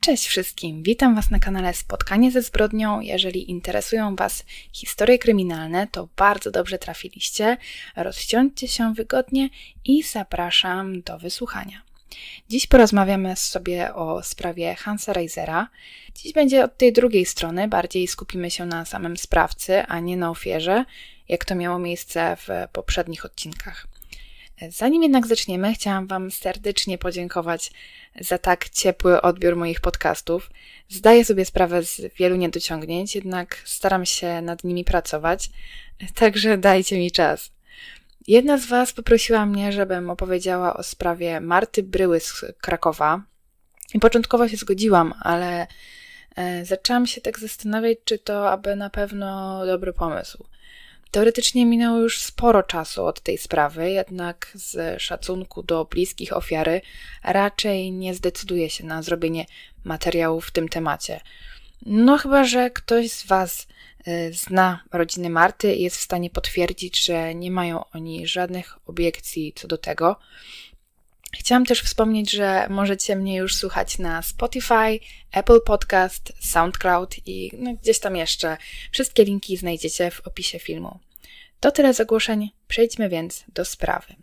Cześć wszystkim, witam Was na kanale Spotkanie ze zbrodnią. Jeżeli interesują Was historie kryminalne, to bardzo dobrze trafiliście. Rozsiądźcie się wygodnie i zapraszam do wysłuchania. Dziś porozmawiamy sobie o sprawie Hansa Reisera. Dziś będzie od tej drugiej strony, bardziej skupimy się na samym sprawcy, a nie na ofierze, jak to miało miejsce w poprzednich odcinkach. Zanim jednak zaczniemy, chciałam Wam serdecznie podziękować za tak ciepły odbiór moich podcastów. Zdaję sobie sprawę z wielu niedociągnięć, jednak staram się nad nimi pracować, także dajcie mi czas. Jedna z Was poprosiła mnie, żebym opowiedziała o sprawie Marty Bryły z Krakowa. I początkowo się zgodziłam, ale e, zaczęłam się tak zastanawiać, czy to aby na pewno dobry pomysł. Teoretycznie minęło już sporo czasu od tej sprawy, jednak z szacunku do bliskich ofiary raczej nie zdecyduje się na zrobienie materiału w tym temacie. No chyba, że ktoś z Was y, zna rodziny Marty i jest w stanie potwierdzić, że nie mają oni żadnych obiekcji co do tego. Chciałam też wspomnieć, że możecie mnie już słuchać na Spotify, Apple Podcast, SoundCloud i no, gdzieś tam jeszcze. Wszystkie linki znajdziecie w opisie filmu. To tyle zagłoszeń, przejdźmy więc do sprawy.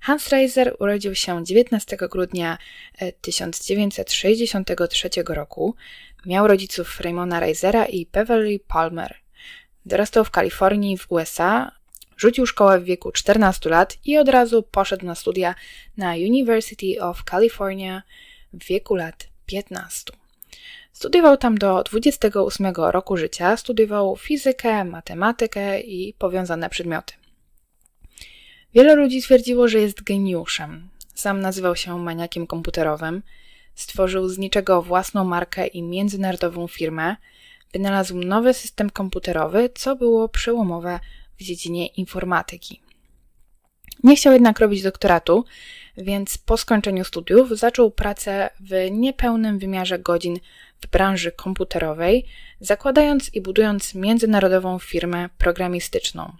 Hans Reiser urodził się 19 grudnia 1963 e, roku. Miał rodziców Raymona Reisera i Beverly Palmer. Dorastał w Kalifornii w USA, Rzucił szkołę w wieku 14 lat i od razu poszedł na studia na University of California w wieku lat 15. Studiował tam do 28 roku życia, studiował fizykę, matematykę i powiązane przedmioty. Wiele ludzi twierdziło, że jest geniuszem. Sam nazywał się maniakiem komputerowym. Stworzył z niczego własną markę i międzynarodową firmę. Wynalazł nowy system komputerowy, co było przełomowe w dziedzinie informatyki. Nie chciał jednak robić doktoratu, więc po skończeniu studiów zaczął pracę w niepełnym wymiarze godzin w branży komputerowej, zakładając i budując międzynarodową firmę programistyczną.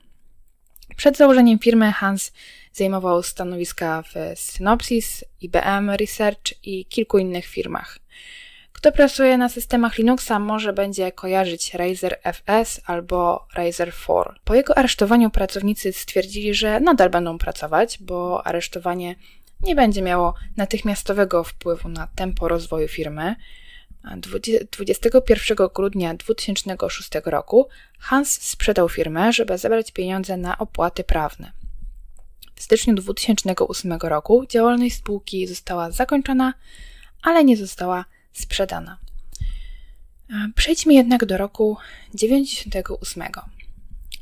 Przed założeniem firmy Hans zajmował stanowiska w Synopsys, IBM Research i kilku innych firmach. Kto pracuje na systemach Linuxa może będzie kojarzyć Razer FS albo Razer 4. Po jego aresztowaniu pracownicy stwierdzili, że nadal będą pracować, bo aresztowanie nie będzie miało natychmiastowego wpływu na tempo rozwoju firmy. 21 grudnia 2006 roku Hans sprzedał firmę, żeby zebrać pieniądze na opłaty prawne. W styczniu 2008 roku działalność spółki została zakończona, ale nie została sprzedana. Przejdźmy jednak do roku 98.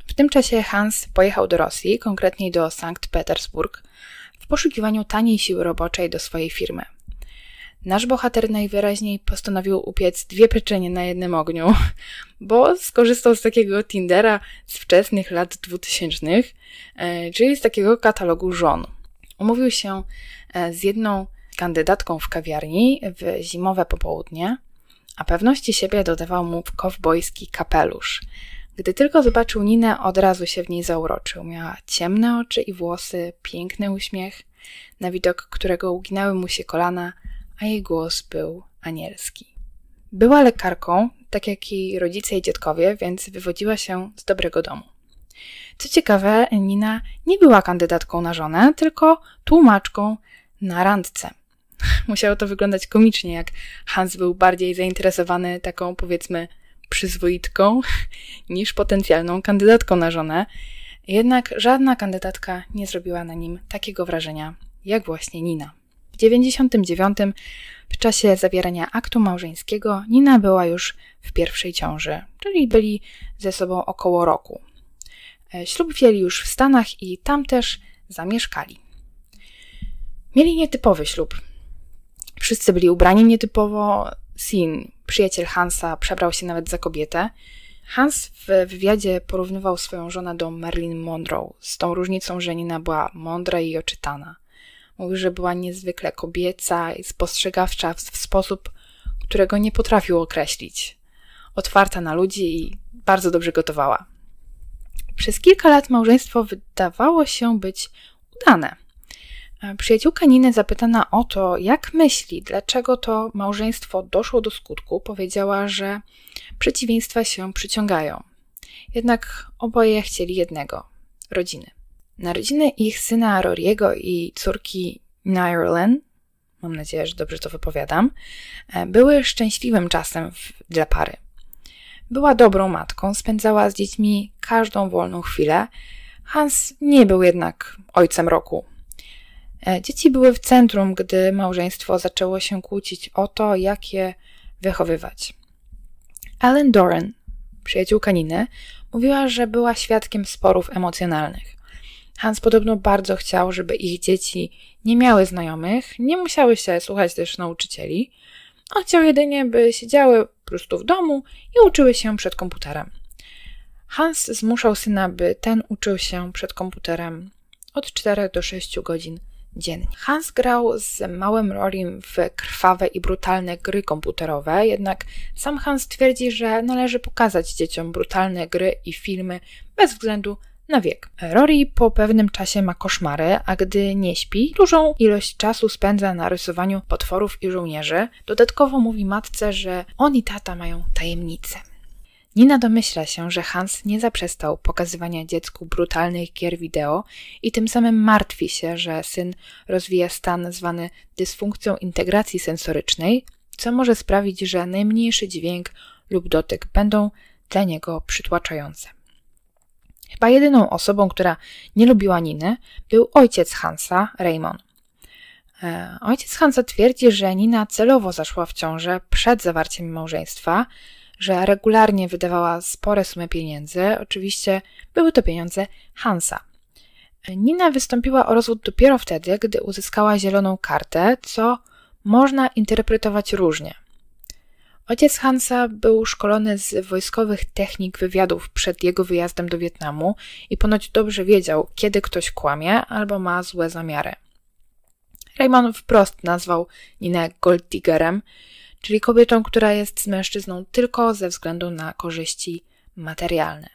W tym czasie Hans pojechał do Rosji, konkretniej do Sankt Petersburg, w poszukiwaniu taniej siły roboczej do swojej firmy. Nasz bohater najwyraźniej postanowił upiec dwie pieczenie na jednym ogniu, bo skorzystał z takiego Tindera z wczesnych lat 2000, e, czyli z takiego katalogu żon. Umówił się e, z jedną kandydatką w kawiarni w zimowe popołudnie, a pewności siebie dodawał mu kowbojski kapelusz. Gdy tylko zobaczył Ninę, od razu się w niej zauroczył. Miała ciemne oczy i włosy, piękny uśmiech, na widok którego uginały mu się kolana, a jej głos był anielski. Była lekarką, tak jak jej rodzice i dziadkowie, więc wywodziła się z dobrego domu. Co ciekawe, Nina nie była kandydatką na żonę, tylko tłumaczką na randce. Musiało to wyglądać komicznie, jak Hans był bardziej zainteresowany taką, powiedzmy, przyzwoitką niż potencjalną kandydatką na żonę. Jednak żadna kandydatka nie zrobiła na nim takiego wrażenia, jak właśnie Nina. W 99 w czasie zawierania aktu małżeńskiego Nina była już w pierwszej ciąży, czyli byli ze sobą około roku. E, ślub wzięli już w Stanach i tam też zamieszkali. Mieli nietypowy ślub. Wszyscy byli ubrani nietypowo. Sin, przyjaciel Hansa, przebrał się nawet za kobietę. Hans w wywiadzie porównywał swoją żonę do Marilyn Monroe, z tą różnicą, że Nina była mądra i oczytana. Mówił, że była niezwykle kobieca i spostrzegawcza w sposób, którego nie potrafił określić. Otwarta na ludzi i bardzo dobrze gotowała. Przez kilka lat małżeństwo wydawało się być udane. Przyjaciółka Niny zapytana o to, jak myśli, dlaczego to małżeństwo doszło do skutku, powiedziała, że przeciwieństwa się przyciągają. Jednak oboje chcieli jednego rodziny. Narodziny ich syna Roriego i córki Nyrlen, mam nadzieję, że dobrze to wypowiadam, e, były szczęśliwym czasem dla pary. Była dobrą matką, spędzała z dziećmi każdą wolną chwilę. Hans nie był jednak ojcem roku. E, dzieci były w centrum, gdy małżeństwo zaczęło się kłócić o to, jak je wychowywać. Ellen Doran, przyjaciółka Niny, mówiła, że była świadkiem sporów emocjonalnych. Hans podobno bardzo chciał, żeby ich dzieci nie miały znajomych, nie musiały się słuchać też nauczycieli. On chciał jedynie, by siedziały po prostu w domu i uczyły się przed komputerem. Hans zmuszał syna, by ten uczył się przed komputerem od 4 do 6 godzin dziennie. Hans grał z małym Rorim w krwawe i brutalne gry komputerowe, jednak sam Hans twierdzi, że należy pokazać dzieciom brutalne gry i filmy bez względu na wiek. Rory po pewnym czasie ma koszmary, a gdy nie śpi, dużą ilość czasu spędza na rysowaniu potworów i żołnierzy. Dodatkowo mówi matce, że on i tata mają tajemnicę. Nina domyśla się, że Hans nie zaprzestał pokazywania dziecku brutalnych gier wideo i tym samym martwi się, że syn rozwija stan zwany dysfunkcją integracji sensorycznej, co może sprawić, że najmniejszy dźwięk lub dotyk będą dla niego przytłaczające. Chyba jedyną osobą, która nie lubiła Niny, był ojciec Hansa, Raymond. E, ojciec Hansa twierdzi, że Nina celowo zaszła w ciążę przed zawarciem małżeństwa, że regularnie wydawała spore sumy pieniędzy. Oczywiście były to pieniądze Hansa. Nina wystąpiła o rozwód dopiero wtedy, gdy uzyskała zieloną kartę, co można interpretować różnie. Ojciec Hansa był szkolony z wojskowych technik wywiadów przed jego wyjazdem do Wietnamu i ponoć dobrze wiedział, kiedy ktoś kłamie albo ma złe zamiary. Raymond wprost nazwał Ninę golddiggerem, czyli kobietą, która jest z mężczyzną tylko ze względu na korzyści materialne.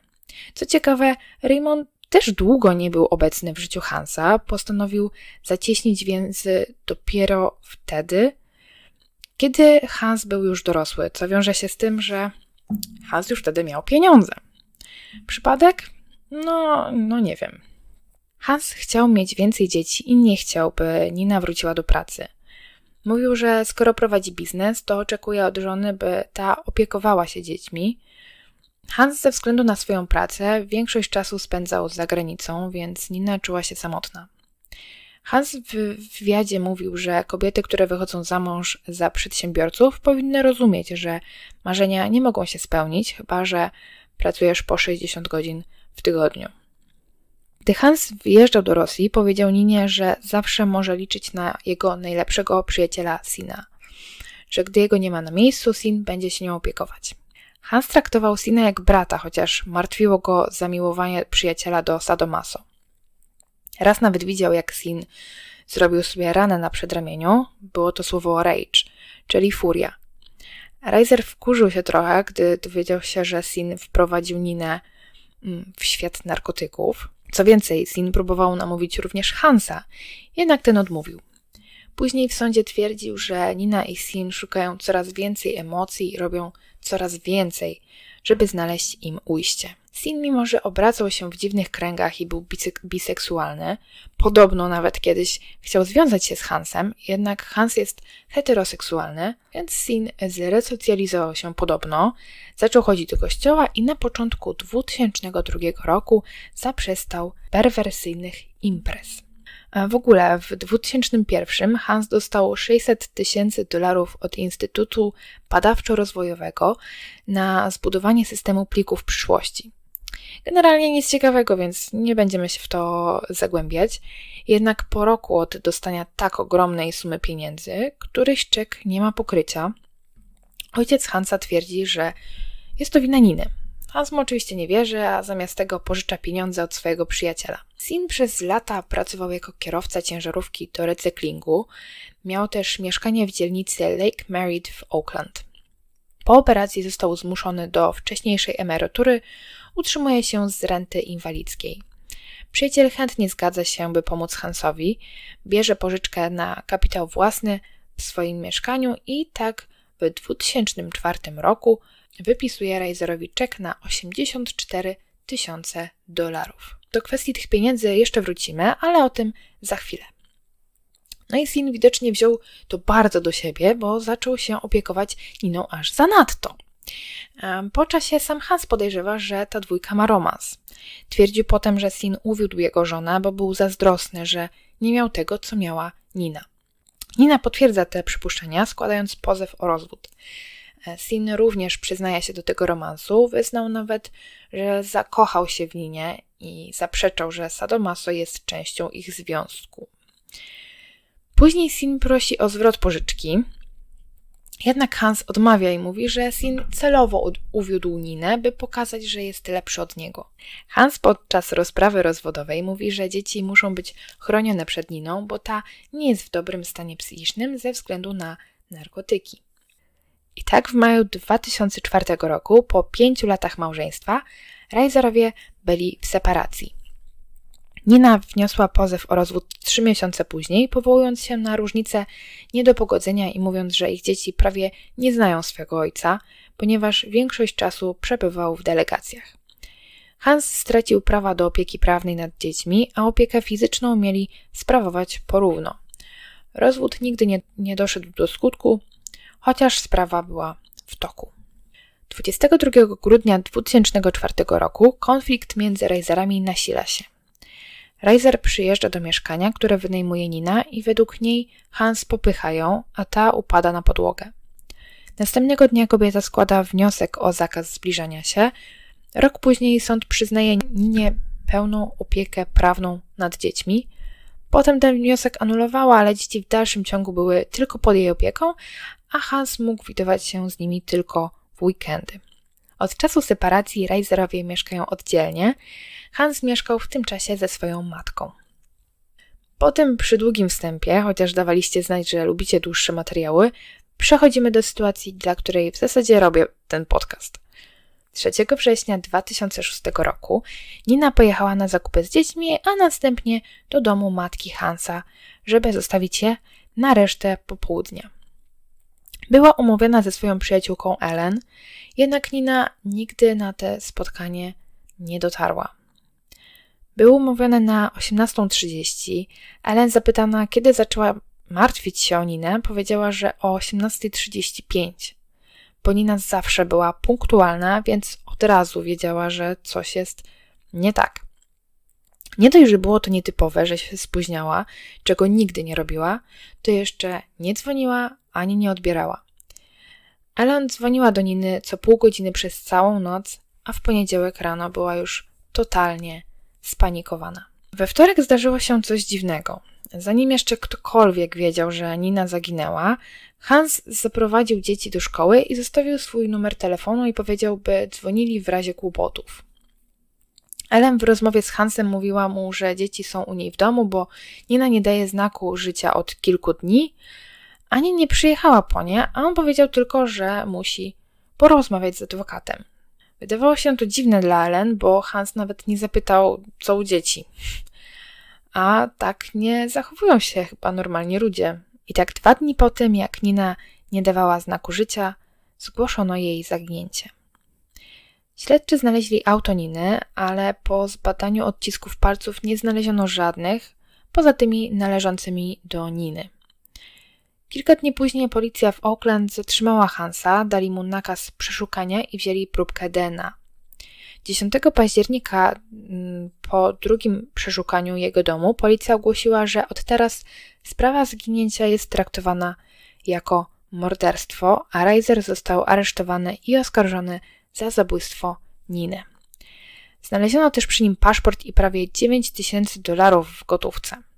Co ciekawe, Raymond też długo nie był obecny w życiu Hansa, postanowił zacieśnić więzy dopiero wtedy, kiedy Hans był już dorosły, co wiąże się z tym, że Hans już wtedy miał pieniądze. Przypadek? No, no nie wiem. Hans chciał mieć więcej dzieci i nie chciał, by Nina wróciła do pracy. Mówił, że skoro prowadzi biznes, to oczekuje od żony, by ta opiekowała się dziećmi. Hans ze względu na swoją pracę większość czasu spędzał za granicą, więc Nina czuła się samotna. Hans w wywiadzie mówił, że kobiety, które wychodzą za mąż za przedsiębiorców, powinny rozumieć, że marzenia nie mogą się spełnić, chyba że pracujesz po 60 godzin w tygodniu. Gdy Hans wyjeżdżał do Rosji, powiedział Ninie, że zawsze może liczyć na jego najlepszego przyjaciela Sina, że gdy jego nie ma na miejscu, Sin będzie się nią opiekować. Hans traktował Sina jak brata, chociaż martwiło go zamiłowanie przyjaciela do Sadomaso. Raz nawet widział, jak Sin zrobił sobie ranę na przedramieniu. Było to słowo rage, czyli furia. Reiser wkurzył się trochę, gdy dowiedział się, że Sin wprowadził Ninę mm, w świat narkotyków. Co więcej, Sin próbował namówić również Hansa, jednak ten odmówił. Później w sądzie twierdził, że Nina i Sin szukają coraz więcej emocji i robią coraz więcej, żeby znaleźć im ujście. Sin, mimo że obracał się w dziwnych kręgach i był biseksualny, podobno nawet kiedyś chciał związać się z Hansem, jednak Hans jest heteroseksualny, więc Sin zresocjalizował się podobno, zaczął chodzić do kościoła i na początku 2002 roku zaprzestał perwersyjnych imprez. W ogóle w 2001 Hans dostał 600 tysięcy dolarów od Instytutu Badawczo-Rozwojowego na zbudowanie systemu plików przyszłości. Generalnie nic ciekawego, więc nie będziemy się w to zagłębiać. Jednak po roku od dostania tak ogromnej sumy pieniędzy, któryś czek nie ma pokrycia, ojciec Hansa twierdzi, że jest to wina Niny. Hans mu oczywiście nie wierzy, a zamiast tego pożycza pieniądze od swojego przyjaciela. Sin przez lata pracował jako kierowca ciężarówki do recyklingu. Miał też mieszkanie w dzielnicy Lake Merritt w Oakland. Po operacji został zmuszony do wcześniejszej emerytury, utrzymuje się z renty inwalidzkiej. Przyjaciel chętnie zgadza się, by pomóc Hansowi, bierze pożyczkę na kapitał własny w swoim mieszkaniu i tak w 2004 roku wypisuje Reiserowi czek na 84 tysiące dolarów. Do kwestii tych pieniędzy jeszcze wrócimy, ale o tym za chwilę. No i Sin widocznie wziął to bardzo do siebie, bo zaczął się opiekować Niną aż zanadto. Po czasie sam Hans podejrzewa, że ta dwójka ma romans. Twierdził potem, że Sin uwiódł jego żonę, bo był zazdrosny, że nie miał tego, co miała Nina. Nina potwierdza te przypuszczenia, składając pozew o rozwód. E, Sin również przyznaje się do tego romansu, wyznał nawet, że zakochał się w Ninie i zaprzeczał, że sadomaso jest częścią ich związku. Później Sin prosi o zwrot pożyczki, jednak Hans odmawia i mówi, że Sin celowo uwiódł Ninę, by pokazać, że jest lepszy od niego. Hans podczas rozprawy rozwodowej mówi, że dzieci muszą być chronione przed Niną, bo ta nie jest w dobrym stanie psychicznym ze względu na narkotyki. I tak w maju 2004 roku, po pięciu latach małżeństwa, Reiserowie byli w separacji. Nina wniosła pozew o rozwód trzy miesiące później, powołując się na różnice nie do pogodzenia i mówiąc, że ich dzieci prawie nie znają swego ojca, ponieważ większość czasu przebywał w delegacjach. Hans stracił prawa do opieki prawnej nad dziećmi, a opiekę fizyczną mieli sprawować porówno. Rozwód nigdy nie, nie doszedł do skutku, chociaż sprawa była w toku. 22 grudnia 2004 roku konflikt między Razerami nasila się. Reiser przyjeżdża do mieszkania, które wynajmuje Nina i według niej Hans popycha ją, a ta upada na podłogę. Następnego dnia kobieta składa wniosek o zakaz zbliżania się. Rok później sąd przyznaje Ninie pełną opiekę prawną nad dziećmi. Potem ten wniosek anulowała, ale dzieci w dalszym ciągu były tylko pod jej opieką, a Hans mógł widywać się z nimi tylko w weekendy. Od czasu separacji Reiserowie mieszkają oddzielnie. Hans mieszkał w tym czasie ze swoją matką. Po tym przy długim wstępie, chociaż dawaliście znać, że lubicie dłuższe materiały, przechodzimy do sytuacji, dla której w zasadzie robię ten podcast. 3 września 2006 roku Nina pojechała na zakupy z dziećmi, a następnie do domu matki Hansa, żeby zostawić je na resztę popołudnia. Była umówiona ze swoją przyjaciółką Ellen, jednak Nina nigdy na te spotkanie nie dotarła. Były umówione na 18.30. Ellen zapytana, kiedy zaczęła martwić się o Ninę, powiedziała, że o 18.35. Bo Nina zawsze była punktualna, więc od razu wiedziała, że coś jest nie tak. Nie dość, że było to nietypowe, że się spóźniała, czego nigdy nie robiła, to jeszcze nie dzwoniła ani nie odbierała. Ellen dzwoniła do Niny co pół godziny przez całą noc, a w poniedziałek rano była już totalnie spanikowana. We wtorek zdarzyło się coś dziwnego. Zanim jeszcze ktokolwiek wiedział, że Nina zaginęła, Hans zaprowadził dzieci do szkoły i zostawił swój numer telefonu i powiedział, by dzwonili w razie kłopotów. Ellen w rozmowie z Hansem mówiła mu, że dzieci są u niej w domu, bo Nina nie daje znaku życia od kilku dni, ani nie przyjechała po nie, a on powiedział tylko, że musi porozmawiać z adwokatem. Wydawało się to dziwne dla Ellen, bo Hans nawet nie zapytał, co u dzieci. A tak nie zachowują się chyba normalnie ludzie. I tak dwa dni po tym, jak Nina nie dawała znaku życia, zgłoszono jej zaginięcie. Śledczy znaleźli auto Niny, ale po zbadaniu odcisków palców nie znaleziono żadnych, poza tymi należącymi do Niny. Kilka dni później policja w Oakland zatrzymała Hansa, dali mu nakaz przeszukania i wzięli próbkę DNA. 10 października mm, po drugim przeszukaniu jego domu policja ogłosiła, że od teraz sprawa zginięcia jest traktowana jako morderstwo, a Reiser został aresztowany i oskarżony za zabójstwo Niny. Znaleziono też przy nim paszport i prawie 9 tysięcy dolarów w gotówce.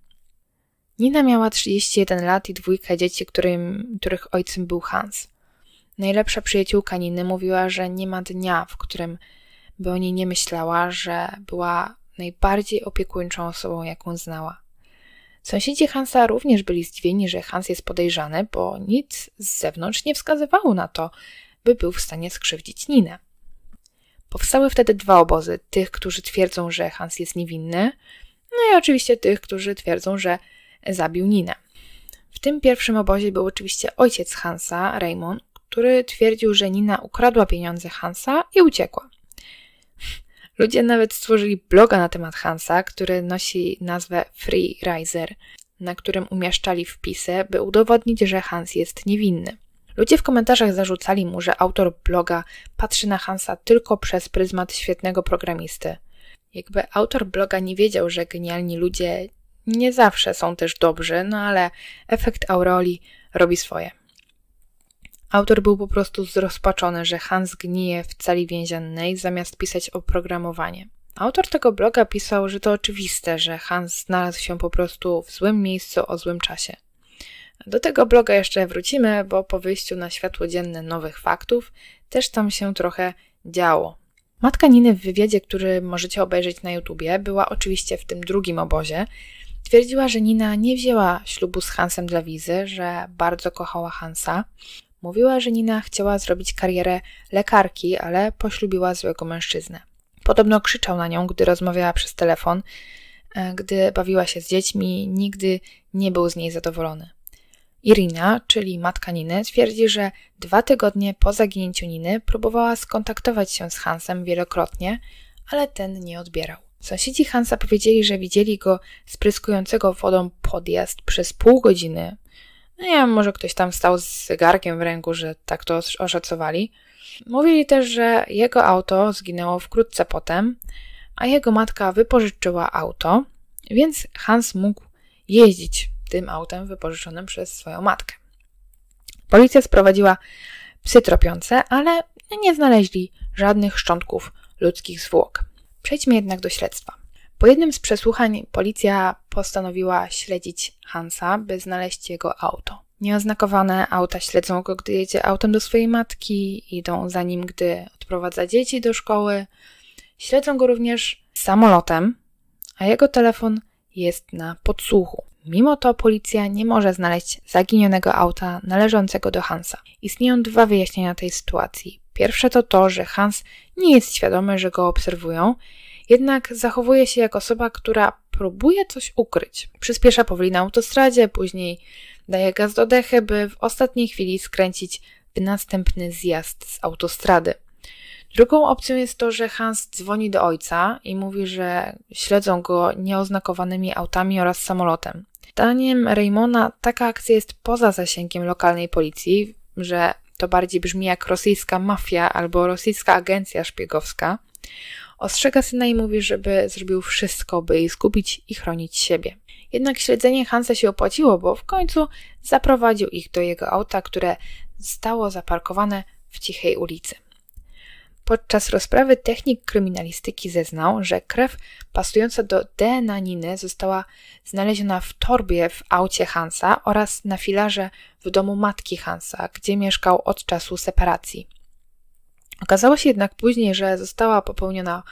Nina miała 31 lat i dwójkę dzieci, którym, których ojcem był Hans. Najlepsza przyjaciółka Niny mówiła, że nie ma dnia, w którym by o niej nie myślała, że była najbardziej opiekuńczą osobą, jaką znała. Sąsiedzi Hansa również byli zdziwieni, że Hans jest podejrzany, bo nic z zewnątrz nie wskazywało na to, by był w stanie skrzywdzić Ninę. Powstały wtedy dwa obozy: tych, którzy twierdzą, że Hans jest niewinny, No i oczywiście tych, którzy twierdzą, że zabił Ninę. W tym pierwszym obozie był oczywiście ojciec Hansa, Raymond, który twierdził, że Nina ukradła pieniądze Hansa i uciekła. Ludzie nawet stworzyli bloga na temat Hansa, który nosi nazwę Free Riser, na którym umieszczali wpisy, by udowodnić, że Hans jest niewinny. Ludzie w komentarzach zarzucali mu, że autor bloga patrzy na Hansa tylko przez pryzmat świetnego programisty. Jakby autor bloga nie wiedział, że genialni ludzie nie zawsze są też dobrzy, no ale efekt aureoli robi swoje. Autor był po prostu zrozpaczony, że Hans gnije w celi więziennej zamiast pisać oprogramowanie. Autor tego bloga pisał, że to oczywiste, że Hans znalazł się po prostu w złym miejscu o złym czasie. Do tego bloga jeszcze wrócimy, bo po wyjściu na światło dzienne nowych faktów też tam się trochę działo. Matka Niny w wywiadzie, który możecie obejrzeć na YouTubie, była oczywiście w tym drugim obozie. Twierdziła, że Nina nie wzięła ślubu z Hansem dla wizy, że bardzo kochała Hansa. Mówiła, że Nina chciała zrobić karierę lekarki, ale poślubiła złego mężczyznę. Podobno krzyczał na nią, gdy rozmawiała przez telefon. E, gdy bawiła się z dziećmi, nigdy nie był z niej zadowolony. Irina, czyli matka Niny, twierdzi, że dwa tygodnie po zaginięciu Niny próbowała skontaktować się z Hansem wielokrotnie, ale ten nie odbierał. Sąsiedzi Hansa powiedzieli, że widzieli go spryskującego wodą podjazd przez pół godziny. No nie wiem, może ktoś tam stał z zegarkiem w ręku, że tak to oszacowali. Mówili też, że jego auto zginęło wkrótce potem, a jego matka wypożyczyła auto, więc Hans mógł jeździć tym autem wypożyczonym przez swoją matkę. Policja sprowadziła psy tropiące, ale nie znaleźli żadnych szczątków ludzkich zwłok. Przejdźmy jednak do śledztwa. Po jednym z przesłuchań policja postanowiła śledzić Hansa, by znaleźć jego auto. Nieoznakowane auta śledzą go, gdy jedzie autem do swojej matki, idą za nim, gdy odprowadza dzieci do szkoły. Śledzą go również samolotem, a jego telefon jest na podsłuchu. Mimo to policja nie może znaleźć zaginionego auta należącego do Hansa. Istnieją dwa wyjaśnienia tej sytuacji. Pierwsze to to, że Hans nie jest świadomy, że go obserwują, jednak zachowuje się jak osoba, która próbuje coś ukryć. Przyspiesza powoli na autostradzie, później daje gaz do dechy, by w ostatniej chwili skręcić w następny zjazd z autostrady. Drugą opcją jest to, że Hans dzwoni do ojca i mówi, że śledzą go nieoznakowanymi autami oraz samolotem. Zdaniem Raymona taka akcja jest poza zasięgiem lokalnej policji, że to bardziej brzmi jak rosyjska mafia albo rosyjska agencja szpiegowska. Ostrzega syna i mówi, żeby zrobił wszystko, by jej skupić i chronić siebie. Jednak śledzenie Hansa się opłaciło, bo w końcu zaprowadził ich do jego auta, które stało zaparkowane w cichej ulicy. Podczas rozprawy technik kryminalistyki zeznał, że krew pasująca do DNA Niny została znaleziona w torbie w aucie Hansa oraz na filarze w domu matki Hansa, gdzie mieszkał od czasu separacji. Okazało się jednak później, że została popełniona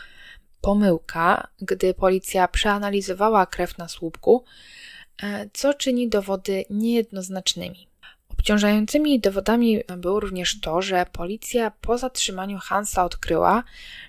pomyłka, gdy policja przeanalizowała krew na słupku, e, co czyni dowody niejednoznacznymi. Obciążającymi dowodami było również to, że policja po zatrzymaniu Hansa odkryła,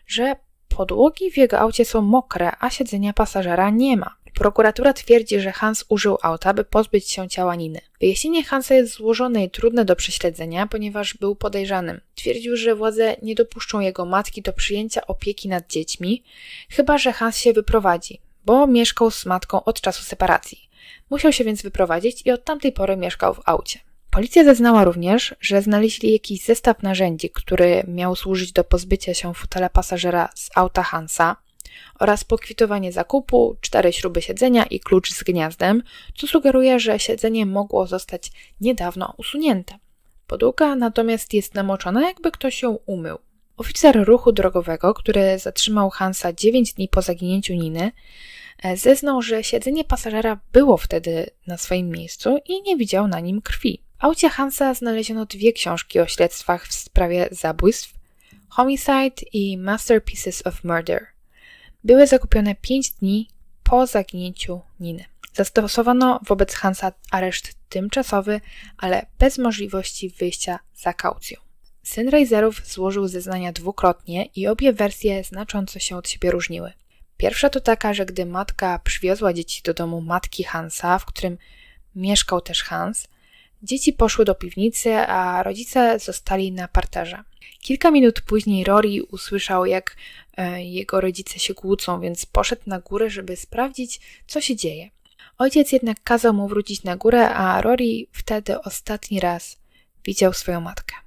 że podłogi w jego aucie są mokre, a siedzenia pasażera nie ma. Prokuratura twierdzi, że Hans użył auta, by pozbyć się ciała Niny. Wyjaśnienie Hansa jest złożone i trudne do prześledzenia, ponieważ był podejrzanym. Twierdził, że władze nie dopuszczą jego matki do przyjęcia opieki nad dziećmi, chyba że Hans się wyprowadzi, bo mieszkał z matką od czasu separacji. Musiał się więc wyprowadzić i od tamtej pory mieszkał w aucie. Policja zeznała również, że znaleźli jakiś zestaw narzędzi, który miał służyć do pozbycia się fotela pasażera z auta Hansa oraz pokwitowanie zakupu, cztery śruby siedzenia i klucz z gniazdem, co sugeruje, że siedzenie mogło zostać niedawno usunięte. Podłoga natomiast jest namoczona, jakby ktoś ją umył. Oficer ruchu drogowego, który zatrzymał Hansa 9 dni po zaginięciu Niny, e, zeznał, że siedzenie pasażera było wtedy na swoim miejscu i nie widział na nim krwi. Aucie Hansa znaleziono dwie książki o śledztwach w sprawie zabójstw Homicide i Masterpieces of Murder. Były zakupione pięć dni po zaginięciu Niny. Zastosowano wobec Hansa areszt tymczasowy, ale bez możliwości wyjścia za kaucją. Syn Razerów złożył zeznania dwukrotnie i obie wersje znacząco się od siebie różniły. Pierwsza to taka, że gdy matka przywiozła dzieci do domu matki Hansa, w którym mieszkał też Hans, dzieci poszły do piwnicy, a rodzice zostali na parterze. Kilka minut później Rory usłyszał, jak e, jego rodzice się kłócą, więc poszedł na górę, żeby sprawdzić, co się dzieje. Ojciec jednak kazał mu wrócić na górę, a Rory wtedy ostatni raz widział swoją matkę.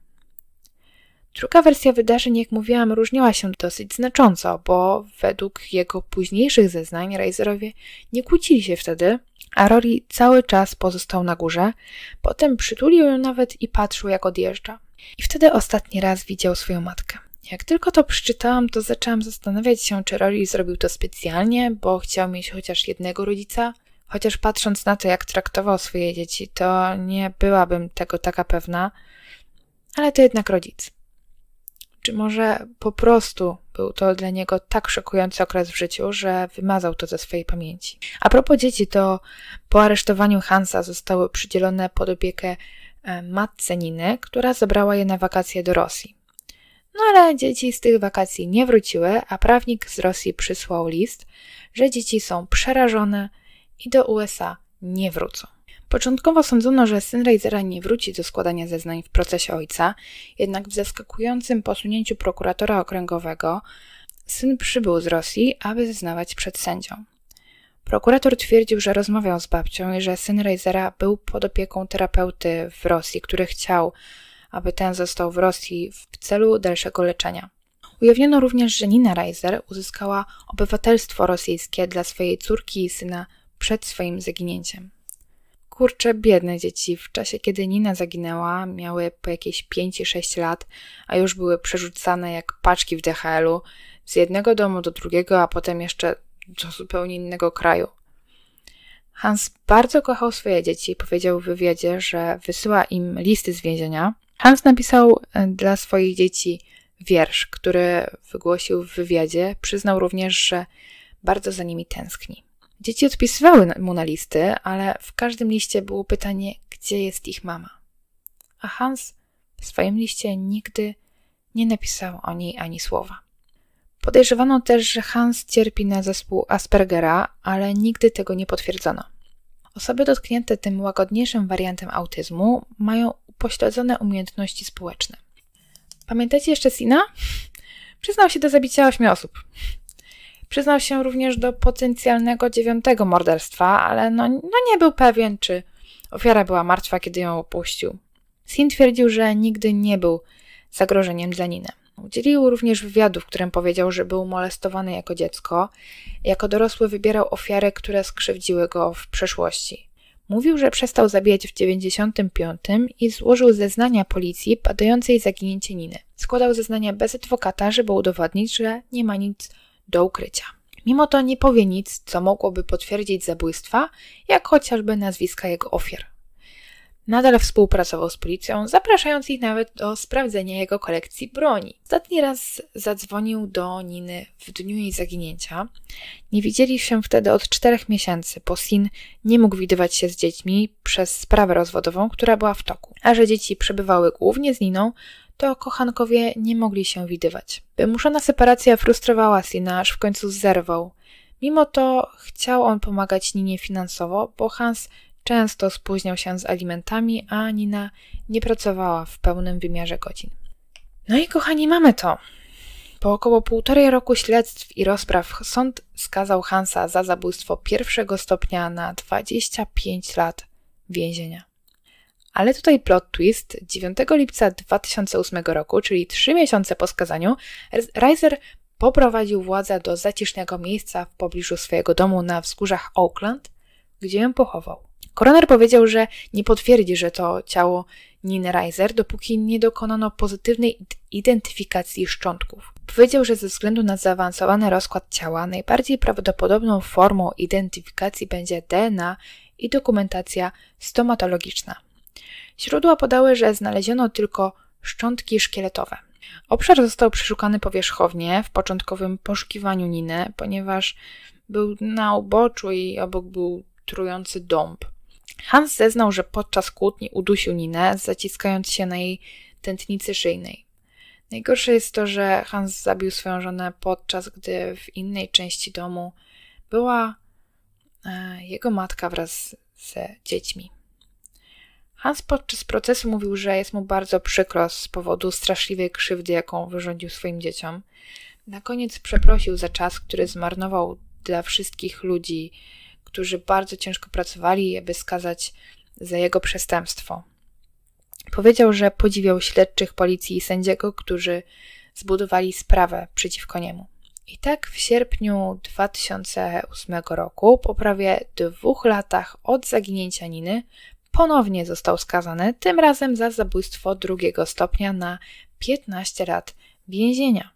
Druga wersja wydarzeń, jak mówiłam, różniła się dosyć znacząco, bo według jego późniejszych zeznań Razerowie nie kłócili się wtedy, a Rory cały czas pozostał na górze, potem przytulił ją nawet i patrzył, jak odjeżdża. I wtedy ostatni raz widział swoją matkę. Jak tylko to przeczytałam, to zaczęłam zastanawiać się, czy Rory zrobił to specjalnie, bo chciał mieć chociaż jednego rodzica. Chociaż patrząc na to, jak traktował swoje dzieci, to nie byłabym tego taka pewna, ale to jednak rodzic. Czy może po prostu był to dla niego tak szokujący okres w życiu, że wymazał to ze swojej pamięci? A propos dzieci, to po aresztowaniu Hansa zostały przydzielone pod opiekę e, matce Niny, która zabrała je na wakacje do Rosji. No ale dzieci z tych wakacji nie wróciły, a prawnik z Rosji przysłał list, że dzieci są przerażone i do USA nie wrócą. Początkowo sądzono, że syn Razera nie wróci do składania zeznań w procesie ojca, jednak w zaskakującym posunięciu prokuratora okręgowego syn przybył z Rosji, aby zeznawać przed sędzią. Prokurator twierdził, że rozmawiał z babcią i że syn Razera był pod opieką terapeuty w Rosji, który chciał, aby ten został w Rosji w celu dalszego leczenia. Ujawniono również, że Nina Reiser uzyskała obywatelstwo rosyjskie dla swojej córki i syna przed swoim zaginięciem. Kurcze, biedne dzieci, w czasie kiedy Nina zaginęła, miały po jakieś 5 6 lat, a już były przerzucane jak paczki w DHL-u z jednego domu do drugiego, a potem jeszcze do zupełnie innego kraju. Hans bardzo kochał swoje dzieci. Powiedział w wywiadzie, że wysyła im listy z więzienia. Hans napisał e, dla swoich dzieci wiersz, który wygłosił w wywiadzie. Przyznał również, że bardzo za nimi tęskni. Dzieci odpisywały mu na listy, ale w każdym liście było pytanie, gdzie jest ich mama. A Hans w swoim liście nigdy nie napisał o niej ani słowa. Podejrzewano też, że Hans cierpi na zespół Aspergera, ale nigdy tego nie potwierdzono. Osoby dotknięte tym łagodniejszym wariantem autyzmu mają upośledzone umiejętności społeczne. Pamiętacie jeszcze Sina? Przyznał się do zabicia ośmiu osób. Przyznał się również do potencjalnego dziewiątego morderstwa, ale no, no nie był pewien, czy ofiara była martwa, kiedy ją opuścił. Sin twierdził, że nigdy nie był zagrożeniem dla Niny. Udzielił również wywiadu, w którym powiedział, że był molestowany jako dziecko. Jako dorosły wybierał ofiary, które skrzywdziły go w przeszłości. Mówił, że przestał zabijać w 95 i złożył zeznania policji badającej zaginięcie Niny. Składał zeznania bez adwokata, żeby udowodnić, że nie ma nic do ukrycia. Mimo to nie powie nic, co mogłoby potwierdzić zabójstwa, jak chociażby nazwiska jego ofiar. Nadal współpracował z policją, zapraszając ich nawet do sprawdzenia jego kolekcji broni. Ostatni raz zadzwonił do Niny w dniu jej zaginięcia. Nie widzieli się wtedy od czterech miesięcy, bo Sin nie mógł widywać się z dziećmi przez sprawę rozwodową, która była w toku. A że dzieci przebywały głównie z Niną, to kochankowie nie mogli się widywać. Wymuszona separacja frustrowała Sina, aż w końcu zerwał. Mimo to chciał on pomagać Ninie finansowo, bo Hans często spóźniał się z alimentami, a Nina nie pracowała w pełnym wymiarze godzin. No i kochani, mamy to. Po około półtorej roku śledztw i rozpraw sąd skazał Hansa za zabójstwo pierwszego stopnia na 25 lat więzienia. Ale tutaj plot twist. 9 lipca 2008 roku, czyli 3 miesiące po skazaniu, Reiser poprowadził władzę do zacisznego miejsca w pobliżu swojego domu na wzgórzach Oakland, gdzie ją pochował. Koroner powiedział, że nie potwierdzi, że to ciało Niny Reiser, dopóki nie dokonano pozytywnej identyfikacji szczątków. Powiedział, że ze względu na zaawansowany rozkład ciała, najbardziej prawdopodobną formą identyfikacji będzie DNA i dokumentacja stomatologiczna. Źródła podały, że znaleziono tylko szczątki szkieletowe. Obszar został przeszukany powierzchownie w początkowym poszukiwaniu Niny, ponieważ był na uboczu i obok był trujący dąb. Hans zeznał, że podczas kłótni udusił Ninę, zaciskając się na jej tętnicy szyjnej. Najgorsze jest to, że Hans zabił swoją żonę podczas gdy w innej części domu była e, jego matka wraz z dziećmi. Hans podczas procesu mówił, że jest mu bardzo przykro z powodu straszliwej krzywdy, jaką wyrządził swoim dzieciom. Na koniec przeprosił za czas, który zmarnował dla wszystkich ludzi, którzy bardzo ciężko pracowali, aby skazać za jego przestępstwo. Powiedział, że podziwiał śledczych policji i sędziego, którzy zbudowali sprawę przeciwko niemu. I tak w sierpniu 2008 roku, po prawie dwóch latach od zaginięcia Niny, ponownie został skazany, tym razem za zabójstwo drugiego stopnia na 15 lat więzienia.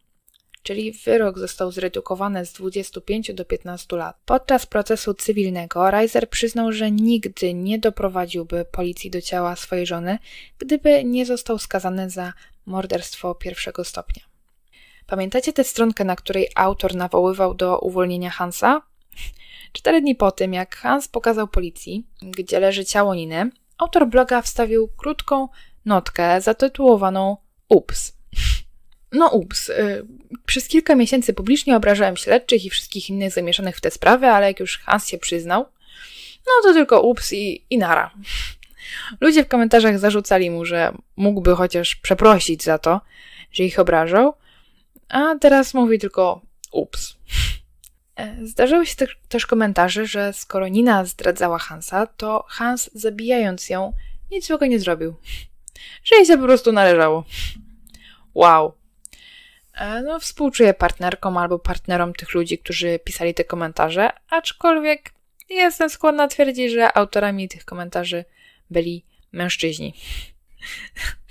Czyli wyrok został zredukowany z 25 do 15 lat. Podczas procesu cywilnego Reiser przyznał, że nigdy nie doprowadziłby policji do ciała swojej żony, gdyby nie został skazany za morderstwo pierwszego stopnia. Pamiętacie tę stronkę, na której autor nawoływał do uwolnienia Hansa? Cztery dni po tym, jak Hans pokazał policji, gdzie leży ciało Niny, autor bloga wstawił krótką notkę zatytułowaną Ups. No ups, y, przez kilka miesięcy publicznie obrażałem śledczych i wszystkich innych zamieszanych w tę sprawę, ale jak już Hans się przyznał, no to tylko ups i, i nara. Ludzie w komentarzach zarzucali mu, że mógłby chociaż przeprosić za to, że ich obrażał, a teraz mówi tylko ups. E, zdarzyły się też komentarze, że skoro Nina zdradzała Hansa, to Hans zabijając ją nic złego nie zrobił. Że jej się po prostu należało. Wow. E, no, współczuję partnerkom albo partnerom tych ludzi, którzy pisali te komentarze, aczkolwiek jestem skłonna twierdzić, że autorami tych komentarzy byli mężczyźni.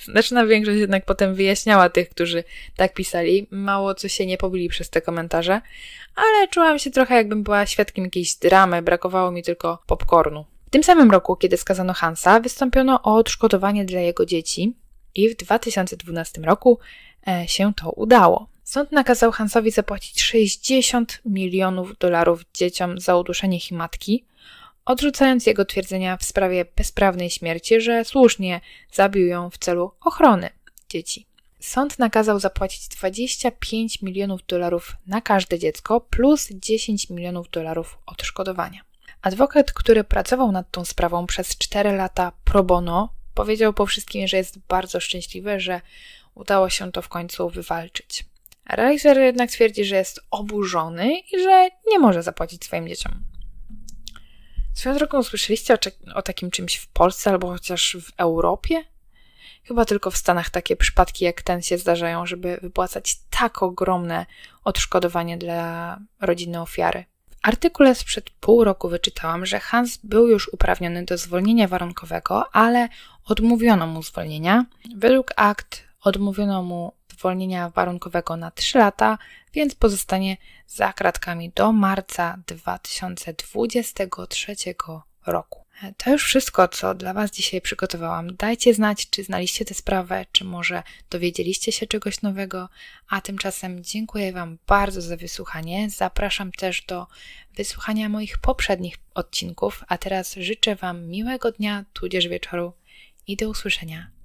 Znaczna większość jednak potem wyjaśniała tych, którzy tak pisali. Mało co się nie pobili przez te komentarze, ale czułam się trochę jakbym była świadkiem jakiejś dramy, brakowało mi tylko popcornu. W tym samym roku, kiedy skazano Hansa, wystąpiono o odszkodowanie dla jego dzieci i w 2012 roku e, się to udało. Sąd nakazał Hansowi zapłacić 60 milionów dolarów dzieciom za uduszenie ich matki, odrzucając jego twierdzenia w sprawie bezprawnej śmierci, że słusznie zabił ją w celu ochrony dzieci. Sąd nakazał zapłacić 25 milionów dolarów na każde dziecko plus 10 milionów dolarów odszkodowania. Adwokat, który pracował nad tą sprawą przez 4 lata pro bono, powiedział po wszystkim, że jest bardzo szczęśliwy, że udało się to w końcu wywalczyć. Reiser jednak twierdzi, że jest oburzony i że nie może zapłacić swoim dzieciom. Swoją drogą słyszeliście o, o takim czymś w Polsce albo chociaż w Europie? Chyba tylko w Stanach takie przypadki jak ten się zdarzają, żeby wypłacać tak ogromne odszkodowanie dla rodziny ofiary. W artykule sprzed pół roku wyczytałam, że Hans był już uprawniony do zwolnienia warunkowego, ale odmówiono mu zwolnienia. Według akt odmówiono mu zwolnienia warunkowego na 3 lata, więc pozostanie za kratkami do marca 2023 roku. To już wszystko, co dla Was dzisiaj przygotowałam. Dajcie znać, czy znaliście tę sprawę, czy może dowiedzieliście się czegoś nowego. A tymczasem dziękuję Wam bardzo za wysłuchanie. Zapraszam też do wysłuchania moich poprzednich odcinków. A teraz życzę Wam miłego dnia, tudzież wieczoru i do usłyszenia